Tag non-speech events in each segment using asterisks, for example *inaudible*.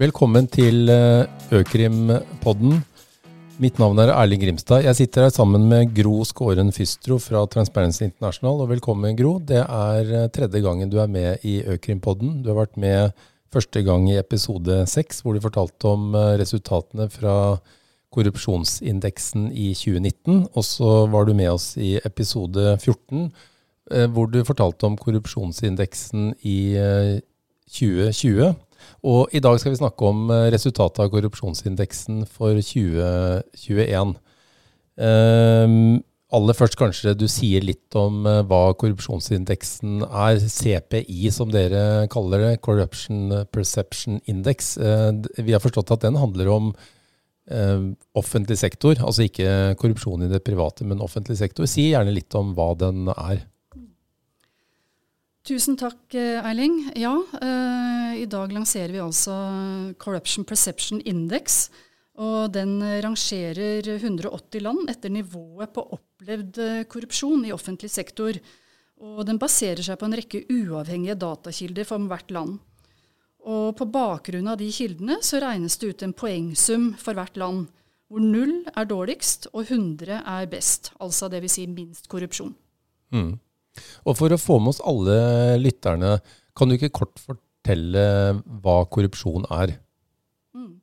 Velkommen til eh, Økrim-podden. Mitt navn er Erling Grimstad. Jeg sitter her sammen med Gro Skåren Fystro fra Transparency International. Og velkommen, Gro. Det er eh, tredje gangen du er med i Økrim-podden. Du har vært med første gang i episode seks, hvor du fortalte om eh, resultatene fra korrupsjonsindeksen i 2019. Og så var du med oss i episode 14, hvor du fortalte om korrupsjonsindeksen i 2020. Og i dag skal vi snakke om eh, resultatet av korrupsjonsindeksen for 2021. Um, ehm, aller først kanskje du sier litt om uh, hva korrupsjonsindeksen er. CPI, som dere kaller det. Corruption Perception Index. Uh, vi har forstått at den handler om offentlig sektor. Altså ikke korrupsjon i det private, men offentlig sektor. Si gjerne litt om hva den er. Tusen takk, eh, Eiling. Ja, eh, i dag lanserer vi altså Corruption Perception Index. Og den rangerer 180 land etter nivået på opplevd eh, korrupsjon i offentlig sektor. Og den baserer seg på en rekke uavhengige datakilder for hvert land. Og på bakgrunn av de kildene så regnes det ut en poengsum for hvert land, hvor null er dårligst og 100 er best. Altså dvs. Si minst korrupsjon. Mm. Og for å få med oss alle lytterne, kan du ikke kort fortelle hva korrupsjon er? Mm.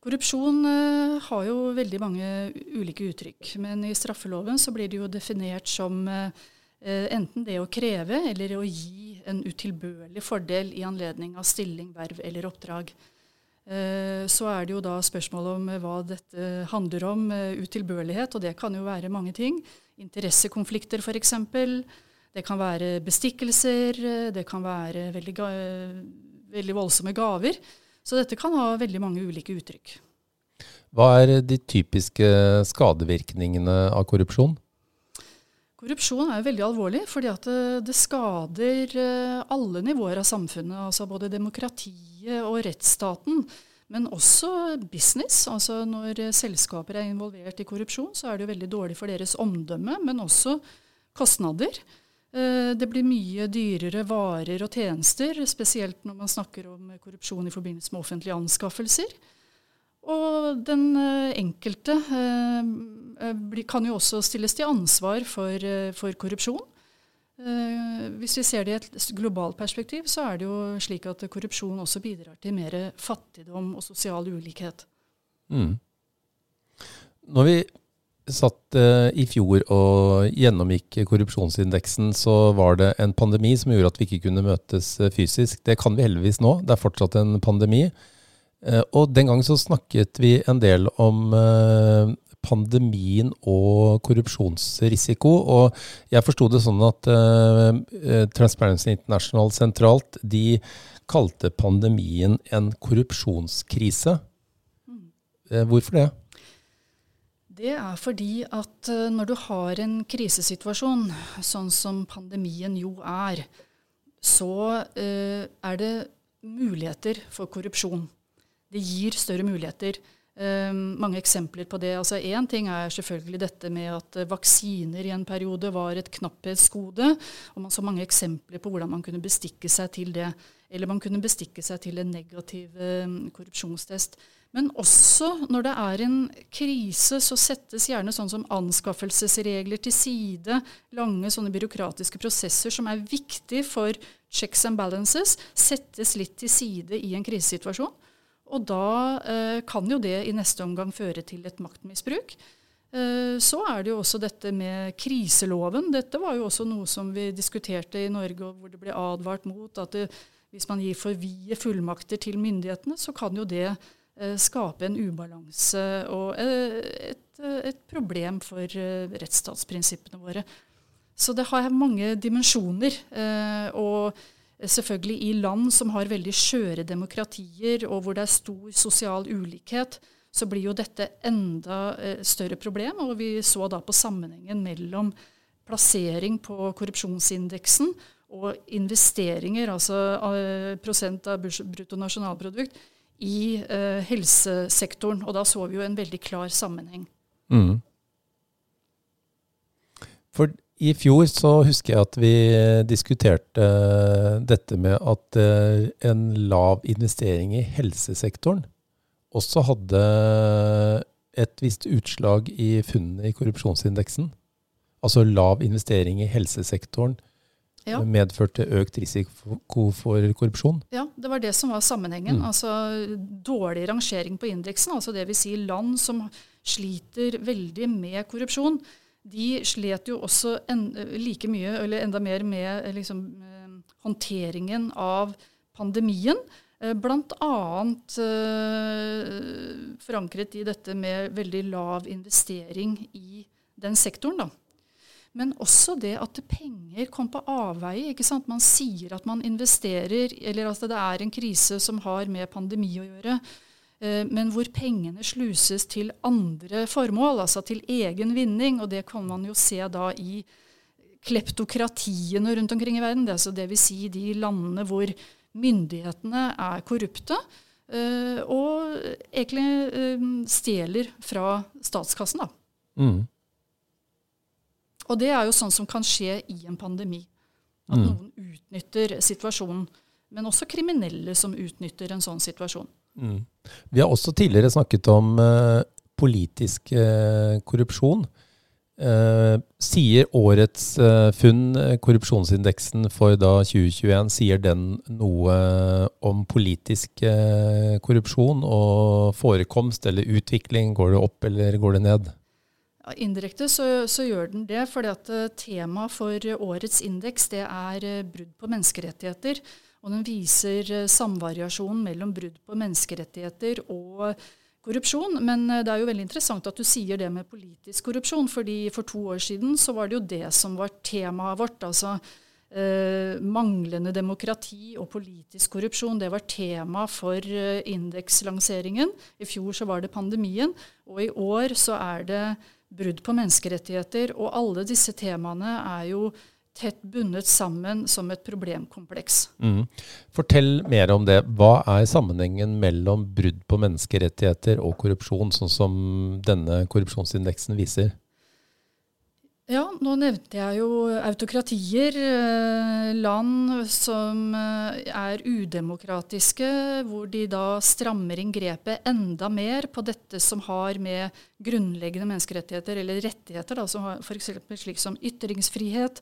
Korrupsjon uh, har jo veldig mange ulike uttrykk. Men i straffeloven så blir det jo definert som uh, enten det å kreve eller å gi en utilbørlig fordel i anledning av stilling, verv eller oppdrag. Uh, så er det jo da spørsmålet om hva dette handler om, utilbørlighet. Og det kan jo være mange ting. Interessekonflikter f.eks. Det kan være bestikkelser, det kan være veldig, veldig, voldsomme gaver. Så dette kan ha veldig mange ulike uttrykk. Hva er de typiske skadevirkningene av korrupsjon? Korrupsjon er veldig alvorlig, fordi det, det, skader eh, alle nivåer av samfunnet. Altså både demokratiet og rettsstaten. Men også business. altså Når selskaper er involvert i korrupsjon, så er det jo veldig dårlig for deres omdømme, men også kostnader. Eh, det blir mye dyrere varer og tjenester, spesielt når man snakker om korrupsjon i forbindelse med offentlige anskaffelser. Og den eh, enkelte eh, kan jo også stilles til ansvar for, for korrupsjon. Hvis vi ser det i et globalt perspektiv, så er det jo slik at korrupsjon også bidrar til mer fattigdom og sosial ulikhet. Mm. Når vi satt i fjor og gjennomgikk korrupsjonsindeksen, så var det en pandemi som gjorde at vi ikke kunne møtes fysisk. Det kan vi heldigvis nå. Det er fortsatt en pandemi. Og den gang så snakket vi en del om pandemien og korrupsjonsrisiko. Og jeg forsto det sånn at Transparency International sentralt de kalte pandemien en korrupsjonskrise. Mm. hvorfor det? Det er fordi at når du har en krisesituasjon, sånn som pandemien jo er, så uh, er det muligheter for korrupsjon. Det gir større muligheter. Uh, mange eksempler på det. Altså Én ting er selvfølgelig dette med at vaksiner i en periode var et knapphetsgode. Og man så mange eksempler på hvordan man kunne bestikke seg til det. Eller man kunne bestikke seg til en negativ uh, korrupsjonstest. Men også når det er en krise, så settes gjerne sånn som anskaffelsesregler til side. Lange sånne byråkratiske prosesser som er viktig for checks and balances, settes litt til side i en krisesituasjon. Og da eh, kan jo det i neste omgang føre til et maktmisbruk. Eh, så er det jo også dette med kriseloven. Dette var jo også noe som vi diskuterte i Norge, hvor det ble advart mot at det, hvis man gir for vide fullmakter til myndighetene, så kan jo det Eh, skape en ubalanse og eh, et, et problem for eh, rettsstatsprinsippene våre. Så det har mange dimensjoner. Og selvfølgelig i land som har veldig skjøre demokratier, og hvor det er stor sosial ulikhet, så blir jo dette enda større problem. Og vi så da på sammenhengen mellom plassering på korrupsjonsindeksen og investeringer, altså prosent av bruttonasjonalprodukt, i uh, helsesektoren. Og da så vi jo en veldig klar sammenheng. Mm. For I fjor så husker jeg at vi diskuterte dette med at eh, en lav investering i helsesektoren også hadde et visst utslag i funnene i korrupsjonsindeksen. Altså lav investering i helsesektoren ja. medførte økt risiko for korrupsjon? Ja, det var det som var sammenhengen. Mm. Altså dårlig rangering på indeksen, altså dvs. Si land som sliter veldig med korrupsjon de slet jo også en, like mye, eller enda mer, med eh, liksom, eh, håndteringen av pandemien. Eh, Bl.a. Eh, forankret i dette med veldig lav investering i den sektoren. da. Men også det at penger kom på avveie. ikke sant? Man sier at man investerer, eller at det er en krise som har med pandemi å gjøre. Eh, men hvor pengene sluses til andre formål, altså til egen vinning. Og det kan man jo se da i kleptokratiene rundt omkring i verden. Det, altså det vil si de landene hvor myndighetene er korrupte. Eh, og egentlig eh, stjeler fra statskassen, da. Mm. Og det er jo sånn som kan skje i en pandemi. At mm. noen utnytter situasjonen. Men også kriminelle som utnytter en sånn situasjon. Mm. Vi har også tidligere snakket om uh, politisk uh, korrupsjon. Uh, sier årets funn, korrupsjonsindeksen for da 2021, sier den noe om politisk korrupsjon og forekomst eller utvikling? Går det opp eller går det ned? Ja, indirekte så, så, gjør den det, fordi at temaet for årets indeks det er brudd på menneskerettigheter. Og den viser samvariasjonen samvariasjon mellom brudd på menneskerettigheter og korrupsjon. Men eh, det er jo veldig interessant at du sier det med politisk korrupsjon, fordi for to år siden så var det jo det som var temaet vårt. altså eh, manglende demokrati og politisk korrupsjon. Det var tema for eh, indekslanseringen. I fjor så var det pandemien, og i år så er det brudd på menneskerettigheter. Og alle disse temaene er jo tett bundet sammen som et problemkompleks. Mm. Fortell mer om det. Hva er sammenhengen mellom brudd på menneskerettigheter og korrupsjon, sånn som denne korrupsjonsindeksen viser? Ja, nå nevnte jeg jo autokratier, eh, land som eh, er udemokratiske, hvor de da strammer inn grepet enda mer på dette som har med grunnleggende menneskerettigheter eller rettigheter, da, som f.eks. slik som ytringsfrihet,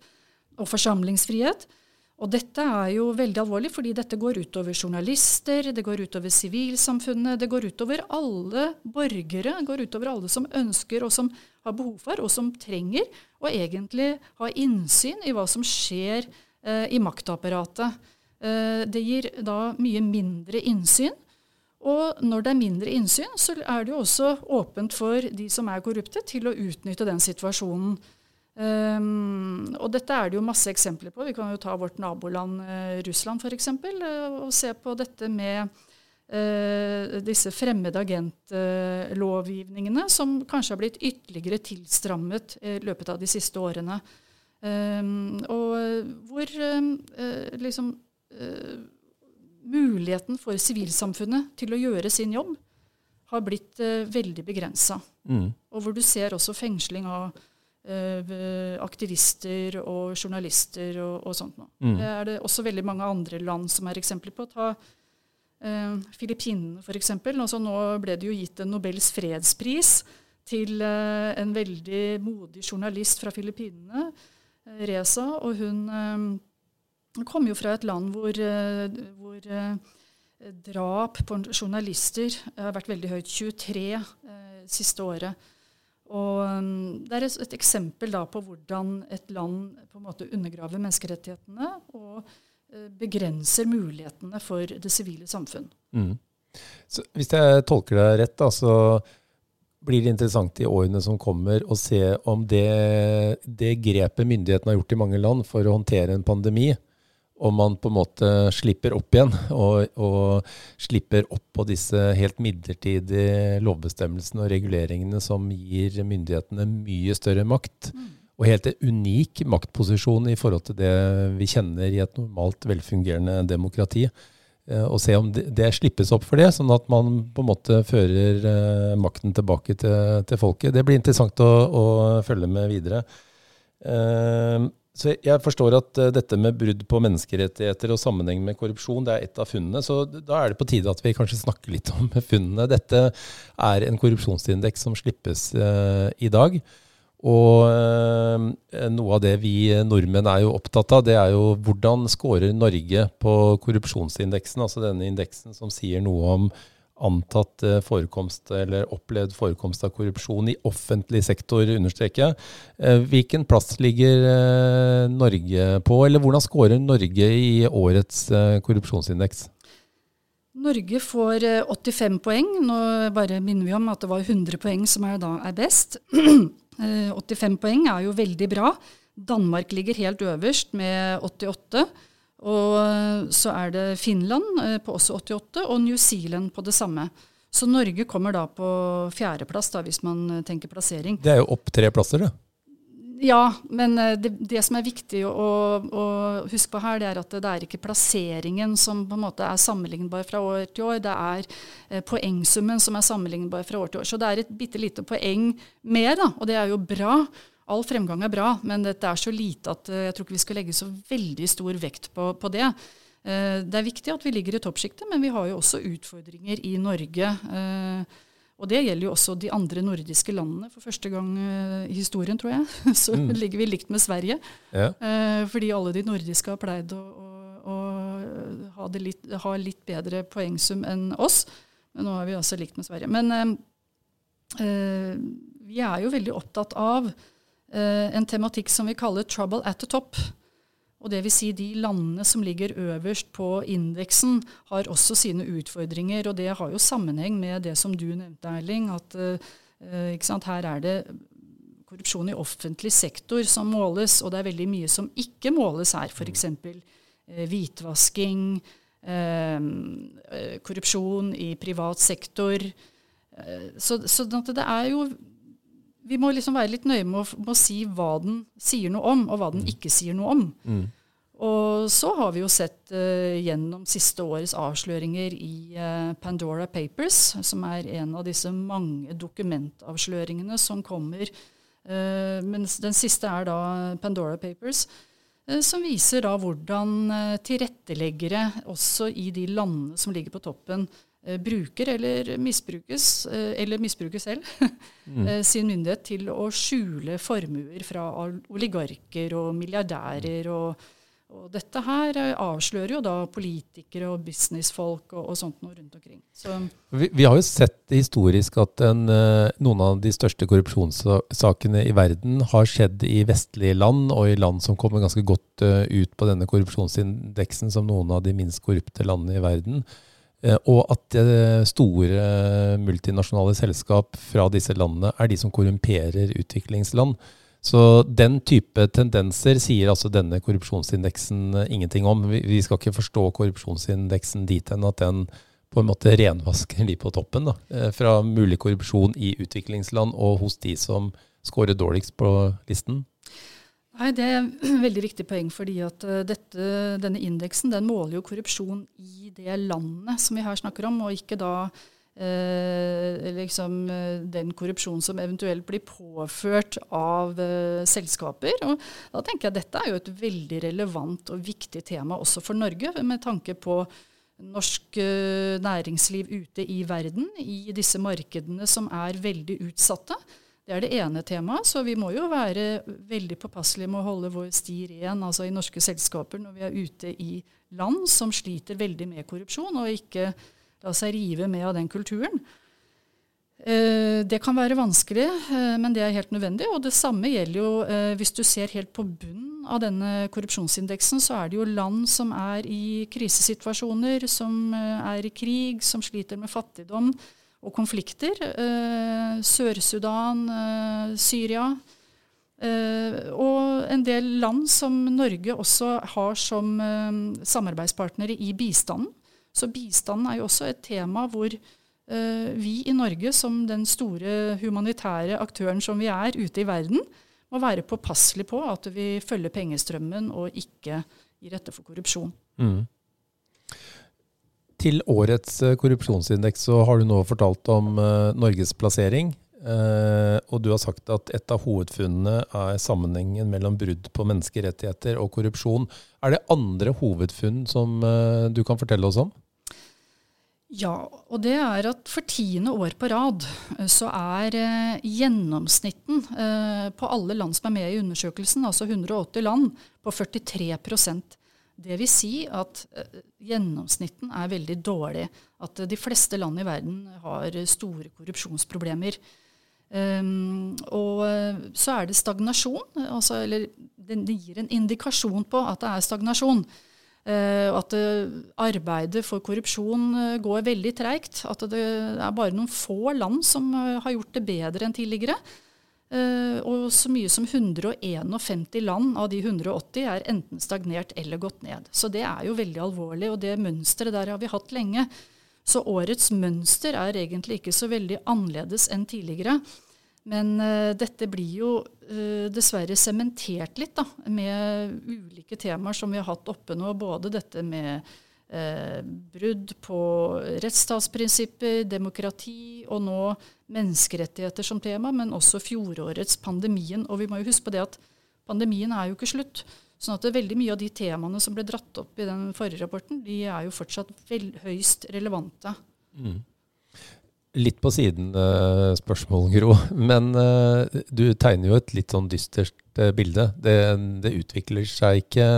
og forsamlingsfrihet. Og dette er jo veldig alvorlig, fordi dette går utover journalister, det går utover sivilsamfunnet, det går utover alle borgere, det går utover alle som ønsker og som har behov for og som trenger å egentlig ha innsyn i hva som skjer eh, i maktapparatet. Eh, det gir da mye mindre innsyn. Og når det er mindre innsyn, så er det jo også åpent for de som er korrupte, til å utnytte den situasjonen. Um, og dette er det jo masse eksempler på. Vi kan jo ta vårt naboland uh, Russland f.eks. Uh, og se på dette med uh, disse fremmede agentlovgivningene, som kanskje har blitt ytterligere tilstrammet i løpet av de siste årene. Um, og hvor liksom muligheten for sivilsamfunnet til å gjøre sin jobb har blitt veldig begrensa. Mm. Og hvor du ser også fengsling av Eh, aktivister og journalister og, og sånt noe. Mm. Det er det også veldig mange andre land som er eksempler på. Ta eh, Filippinene f.eks. Altså, nå ble det jo gitt en Nobels fredspris til eh, en veldig modig journalist fra Filippinene, eh, Reza. Og hun eh, kom jo fra et land hvor, eh, hvor drap på journalister har vært veldig høyt. 23 siste året. Og um, Det er et eksempel da på hvordan et land på en måte undergraver menneskerettighetene og uh, begrenser mulighetene for det sivile samfunn. Mm. Hvis jeg tolker deg rett, da, så blir det interessant i årene som kommer å se om det, det grepet myndighetene har gjort i mange land for å håndtere en pandemi, om man på en måte slipper opp igjen, og, og, slipper opp på disse helt midlertidige lovbestemmelsene og reguleringene som gir myndighetene mye større makt. Mm. Og helt en unik maktposisjon i forhold til det vi kjenner i et normalt velfungerende demokrati. Eh, og se om det, det slippes opp for det, sånn at man på en måte fører eh, makten tilbake til, til folket. Det blir interessant å, å følge med videre. Uh, så Jeg forstår at uh, dette med brudd på menneskerettigheter og sammenheng med korrupsjon, det er et av funnene. Så da er det på tide at vi kanskje snakker litt *laughs* om funnene. Dette er en korrupsjonsindeks som slippes uh, i dag. Og noe av det vi nordmenn er jo opptatt av, det er jo hvordan scorer Norge på korrupsjonsindeksen, altså denne indeksen som sier noe om antatt eh, forekomst eller opplevd forekomst av korrupsjon i offentlig sektor, understreker jeg. Eh, hvilken plass ligger eh, Norge på, eller hvordan scorer Norge i årets korrupsjonsindeks? Norge får 85 poeng. Nå bare minner vi om at det var 100 poeng som er, da er best. *clears throat* 85 poeng er jo veldig bra. Danmark ligger helt øverst med 88. Og eh, så er det Finland eh, på også 88, og New Zealand på det samme. Så Norge kommer da på fjerdeplass, hvis man eh, tenker plassering. Det er jo opp tre plasser, det. Ja, men det, det som er viktig å, å, huske på her, det er at det er ikke plasseringen som på en måte er sammenlignbar fra år til år. Det er poengsummen som er sammenlignbar fra år til år. Så det er et bitte lite poeng mer, da, og det er jo bra. All fremgang er bra, men dette er så lite at eh, jeg tror ikke vi skal legge så veldig stor vekt på, på det. Eh, det er viktig at vi ligger i toppsjiktet, men vi har jo også utfordringer i Norge. Eh, og det gjelder jo også de andre nordiske landene. For første gang i historien, tror jeg, *laughs* så mm. ligger vi likt med Sverige. Ja. Fordi alle de nordiske har pleid å, å, å ha, litt, ha, litt, bedre poengsum enn oss. Men nå er vi også likt med Sverige. Men øh, vi er jo veldig opptatt av en tematikk som vi kaller 'trouble at the top'. Og det vil si de landene som ligger øverst på indeksen, har også sine utfordringer. Og det har jo sammenheng med det som du nevnte, Erling, at uh, sant, her er det korrupsjon i offentlig sektor som måles, og det er veldig mye som ikke måles her. F.eks. Eh, hvitvasking, eh, korrupsjon i privat sektor. Så, så det er jo vi må liksom være litt nøye med å, med å, si hva den sier noe om, og hva den mm. ikke sier noe om. Mm. Og så har vi jo sett uh, gjennom siste årets avsløringer i uh, Pandora Papers, som er en av disse mange dokumentavsløringene som kommer. Uh, mens den siste er da Pandora Papers, som viser da hvordan tilretteleggere også i de landene som ligger på toppen, Eh, bruker eller misbrukes, eh, eller misbruker selv, *laughs* mm. Eh, sin myndighet til å skjule formuer fra oligarker og milliardærer. Og, og, dette her avslører jo da politikere og businessfolk og, og sånt noe rundt omkring. Vi, vi, har jo sett historisk at en, noen av de største korrupsjonssakene i verden har skjedd i vestlige land, og i land som kommer ganske godt ut på denne korrupsjonsindeksen som noen av de minst korrupte landene i verden. Eh, og at eh, store multinasjonale selskap fra disse landene er de som korrumperer utviklingsland. Så den type tendenser sier altså denne korrupsjonsindeksen eh, ingenting om. Vi skal ikke forstå korrupsjonsindeksen dit hen at den på en måte renvasker de på toppen. Da, fra mulig korrupsjon i utviklingsland og hos de som scorer dårligst på listen. Nei, Det er et *clears throat* veldig viktig poeng. fordi at eh, dette, Denne indeksen den måler jo korrupsjon i det landet som vi her snakker om, og ikke da eh, liksom, eh, den korrupsjon som eventuelt blir påført av eh, selskaper. Og da tenker jeg Dette er jo et veldig relevant og viktig tema også for Norge, med tanke på norsk eh, næringsliv ute i verden, i disse markedene som er veldig utsatte. Det er det ene temaet. Så vi må jo være veldig påpasselige med å holde vår sti ren altså i norske selskaper når vi er ute i land som sliter veldig med korrupsjon, og ikke la seg rive med av den kulturen. Eh, det kan være vanskelig, eh, men det er helt nødvendig. Og det samme gjelder jo eh, hvis du ser helt på bunnen av denne korrupsjonsindeksen, så er det jo land som er i krisesituasjoner, som er i krig, som sliter med fattigdom og konflikter. Eh, Sør-Sudan, eh, Syria. Eh, og en del land som Norge også har som samarbeidspartnere i bistanden. Så bistanden er jo også et tema hvor vi i Norge, som den store humanitære aktøren som vi er ute i verden, må være påpasselige på at vi følger pengestrømmen og ikke gir etter for korrupsjon. Mm. Til årets eh, korrupsjonsindeks så har du nå fortalt om uh, Norges plassering. Eh, og du har sagt at et av hovedfunnene er sammenhengen mellom brudd på menneskerettigheter og korrupsjon. Er det andre hovedfunn som eh, du kan fortelle oss om? Ja, og det er at for tiende år på rad eh, så er eh, gjennomsnitten eh, på alle land som er med i undersøkelsen, altså 180 land, på 43 Det vil si at eh, gjennomsnitten er veldig dårlig. At de fleste land i verden har store korrupsjonsproblemer. Um, og eh, så er det stagnasjon, altså, eller det gir en indikasjon på at det er stagnasjon. Uh, at uh, arbeidet for korrupsjon uh, går veldig treigt. At det er bare noen få land som har gjort det bedre enn tidligere. Og så mye som 151 land av de 180 er enten stagnert eller gått ned. Så det er jo veldig alvorlig, og det mønsteret der har vi hatt lenge. Så årets mønster er egentlig ikke så veldig annerledes enn tidligere. Men uh, dette blir jo uh, dessverre sementert litt da, med ulike temaer som vi har hatt oppe nå. Både dette med uh, brudd på rettsstatsprinsipper, demokrati og nå menneskerettigheter som tema, men også fjorårets pandemien. Og vi må jo huske på det at pandemien er jo ikke slutt. Sånn at veldig mye av de temaene som ble dratt opp i den forrige rapporten, de er jo fortsatt vel, høyst relevante. Mm. Litt på siden uh, spørsmål, Gro. Men uh, du tegner jo et litt sånn dystert uh, bilde. Det, det, utvikler seg ikke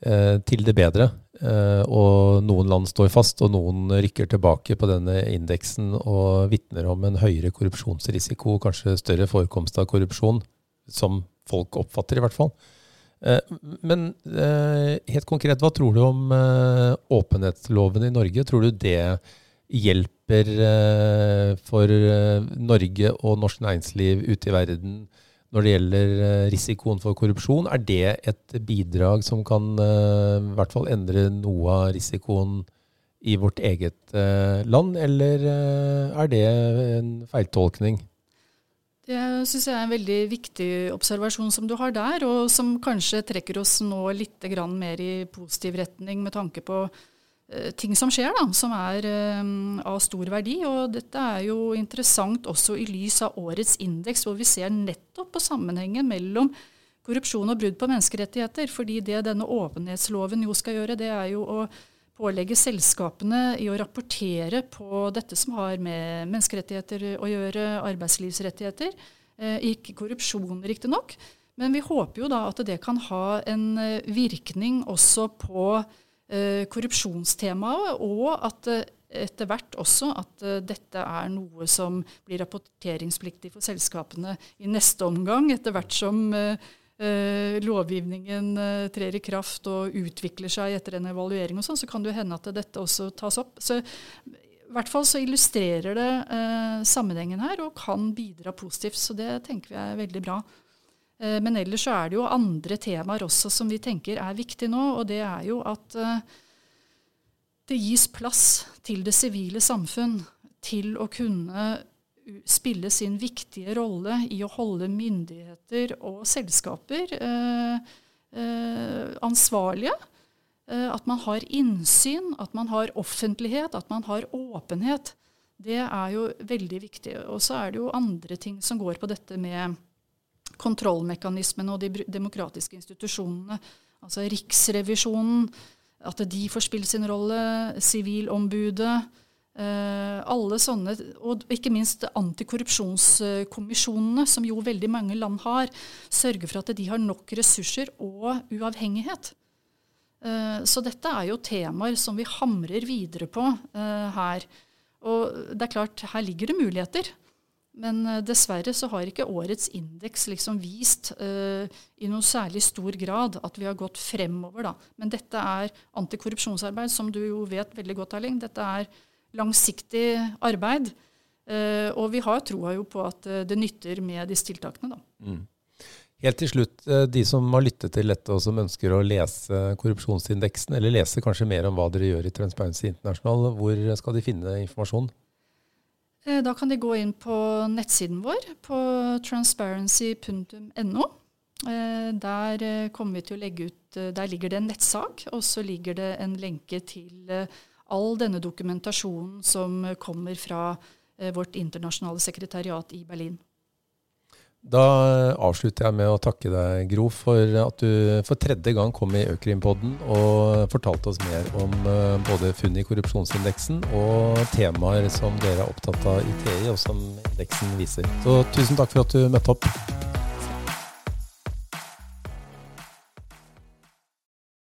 til det bedre. Og noen land står fast, og noen rykker tilbake på denne indeksen og vitner om en høyere korrupsjonsrisiko, kanskje større forekomst av korrupsjon, som folk oppfatter i hvert fall. Men helt konkret, hva tror du om åpenhetsloven i Norge? Tror du det hjelper eh, for eh, Norge og norsk næringsliv ute i verden når det gjelder eh, risikoen for korrupsjon. Er det et bidrag som kan i hvert fall endre noe av risikoen i vårt eget land, eller er det en feiltolkning? Det syns jeg er en veldig viktig observasjon som du har der, og som kanskje trekker oss nå litt mer i positiv retning med tanke på Eh, ting som skjer, da, som er um, av stor verdi. Og dette er jo interessant også i lys av årets indeks, hvor vi ser nettopp på sammenhengen mellom korrupsjon og brudd på menneskerettigheter. Fordi det denne åpenhetsloven jo skal gjøre, det er jo å pålegge selskapene i å rapportere på dette som har med menneskerettigheter å gjøre, arbeidslivsrettigheter. Eh, ikke korrupsjon, riktignok. Men vi håper jo da at det kan ha en eh, virkning også på Eh, korrupsjonstemaet, og at eh, etter hvert også at uh, dette er noe som blir rapporteringspliktig for selskapene i neste omgang, etter hvert som lovgivningen trer i kraft og utvikler seg etter en evaluering og sånn, så kan det jo hende at dette også tas opp. Så i hvert fall så illustrerer det sammenhengen her og kan bidra positivt. Så det tenker vi er veldig bra. Eh, men ellers så er det jo andre temaer også som vi tenker er viktige nå, og det er jo at eh, det gis plass til det sivile samfunn til å kunne spille sin viktige rolle i å holde myndigheter og selskaper eh, ansvarlige. At man har innsyn, at man har offentlighet, at man har åpenhet. Det er jo veldig viktig. Og så er det jo andre ting som går på dette med kontrollmekanismene og de demokratiske institusjonene. Altså Riksrevisjonen, at de får spille sin rolle, Sivilombudet. Eh, alle sånne, og ikke minst antikorrupsjonskommisjonene, som jo veldig mange land har, sørger for at de har nok ressurser og uavhengighet. Eh, så dette er jo temaer som vi hamrer videre på eh, her. Og det er klart, her ligger det muligheter. Men uh, dessverre så har ikke årets indeks liksom vist uh, i noe særlig stor grad at vi har gått fremover. Da. Men dette er antikorrupsjonsarbeid, som du jo vet veldig godt, Erling. Dette er langsiktig arbeid. Uh, og vi har troa jo på at det nytter med disse tiltakene. Da. Mm. Helt til slutt, de som har lyttet til dette og som ønsker å lese korrupsjonsindeksen, eller lese kanskje mer om hva dere gjør i Transparency International, hvor skal de finne informasjon? Eh, da kan de gå inn på nettsiden vår på transparency.no. Eh, der eh, ut, der ligger det en nettsak, og så ligger det en lenke til all denne dokumentasjonen som kommer fra vårt internasjonale sekretariat i Berlin. Da avslutter jeg med å takke deg, Gro, for at du for tredje gang kom i Økrimpodden og fortalte oss mer om både funn i korrupsjonsindeksen og temaer som dere er opptatt av i TI, og som indeksen viser. Så tusen takk for at du møtte opp.